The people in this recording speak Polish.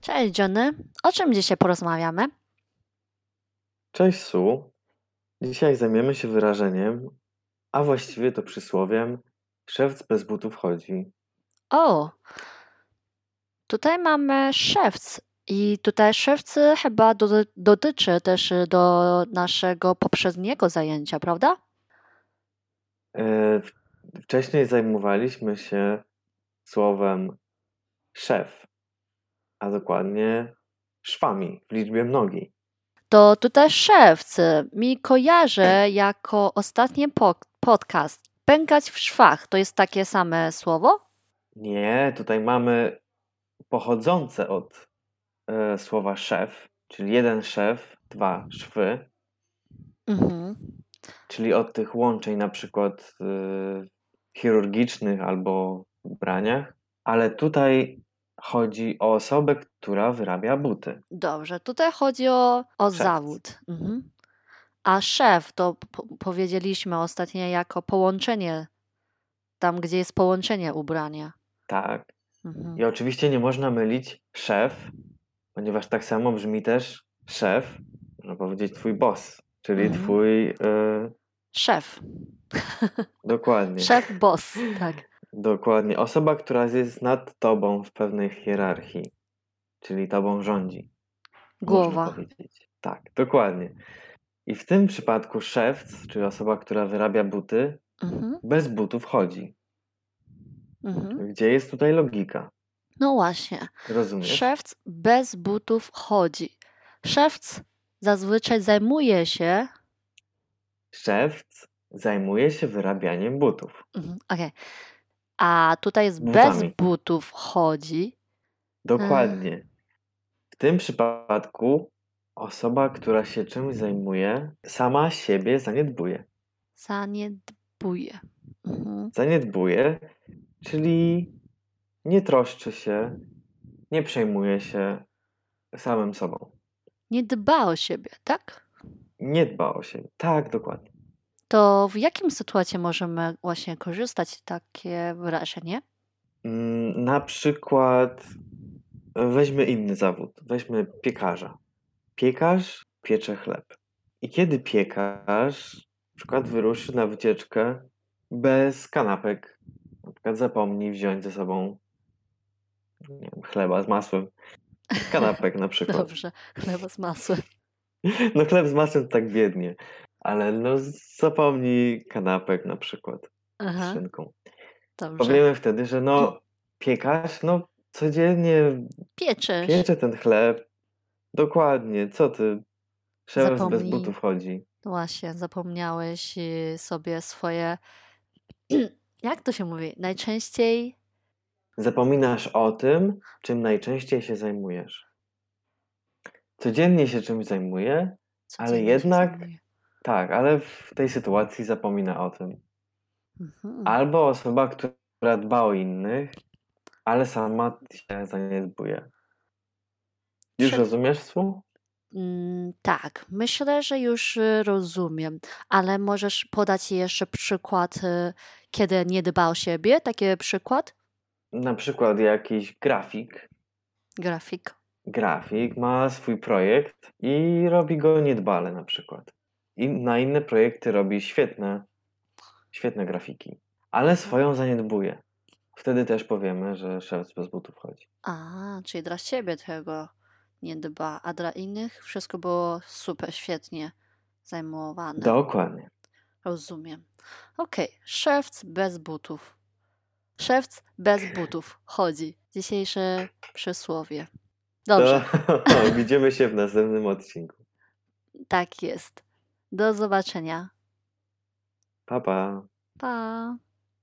Cześć Johnny, o czym dzisiaj porozmawiamy? Cześć Su. Dzisiaj zajmiemy się wyrażeniem, a właściwie to przysłowiem szewc bez butów chodzi. O, tutaj mamy szewc i tutaj szewcy chyba do, dotyczy też do naszego poprzedniego zajęcia, prawda? E, Wcześniej zajmowaliśmy się słowem szef, a dokładnie szwami w liczbie mnogiej. To tutaj szewc mi kojarzy jako ostatni po, podcast. Pękać w szwach, to jest takie same słowo? Nie, tutaj mamy pochodzące od e, słowa szef, czyli jeden szef, dwa szwy, Mhm. czyli od tych łączeń na przykład y, chirurgicznych albo w ubraniach, ale tutaj chodzi o osobę, która wyrabia buty. Dobrze, tutaj chodzi o, o zawód. Mhm. A szef to po, powiedzieliśmy ostatnio jako połączenie, tam gdzie jest połączenie ubrania. Tak. Mhm. I oczywiście nie można mylić szef, ponieważ tak samo brzmi też szef, można powiedzieć twój boss, czyli Mhm. twój, y, Szef. dokładnie, Szef, boss, tak. Dokładnie, osoba, która jest nad tobą w pewnej hierarchii, czyli tobą rządzi. Głowa. Tak, dokładnie. I w tym przypadku szewc, czyli osoba, która wyrabia buty, Mhm. bez butów chodzi. Mhm. Gdzie jest tutaj logika? No właśnie. Rozumiesz? Szewc bez butów chodzi. Szewc zazwyczaj zajmuje się. Szewc zajmuje się wyrabianiem butów. Mhm. okej. A tutaj jest bez butów chodzi. Dokładnie. W tym przypadku osoba, która się czymś zajmuje, sama siebie zaniedbuje. Zaniedbuje. Mhm. Zaniedbuje, czyli nie troszczy się, nie przejmuje się samym sobą. Nie dba o siebie, tak? Nie dba o siebie. Tak, dokładnie. To w jakim sytuacji możemy właśnie korzystać takie wyrażenie? Mm, Na przykład weźmy inny zawód. Weźmy piekarza. Piekarz piecze chleb. I kiedy piekarz na przykład wyruszy na wycieczkę bez kanapek, na przykład zapomni wziąć ze sobą wiem, chleba z masłem, kanapek na przykład. Dobrze, chleba z masłem. No chleb z masłem to tak biednie, ale no zapomni kanapek na przykład z Aha, szynką. dobrze. Powiemy wtedy, że no piekarz, no codziennie Pieczesz. piecze ten chleb. Dokładnie, co ty? Szewc bez Zapomnij. butów chodzi. Właśnie, zapomniałeś y, sobie swoje. Jak to się mówi? Najczęściej. Zapominasz o tym, czym najczęściej się zajmujesz. Codziennie się czymś zajmuje, codziennie się jednak- zajmuje. Tak, ale w tej sytuacji zapomina o tym. Mhm. Albo osoba, która dba o innych, ale sama się zaniedbuje. Już rozumiesz słów? Mm, tak, myślę, że już y, rozumiem, ale możesz podać jeszcze przykład, y, kiedy nie dba o siebie? Taki przykład? Na przykład jakiś grafik, Grafik. grafik ma swój projekt i robi go niedbale na przykład. I na inne projekty robi świetne, świetne grafiki, ale swoją zaniedbuje. Wtedy też powiemy, że szewc bez butów chodzi. A, czyli dla siebie tego nie dba, a dla innych wszystko było super, świetnie zajmowane. Dokładnie. Rozumiem. Okej, szewc bez butów. Szewc bez butów chodzi. Dzisiejsze przysłowie. Dobrze, To widzimy się w następnym odcinku. tak jest. Do zobaczenia. Pa, pa. Pa.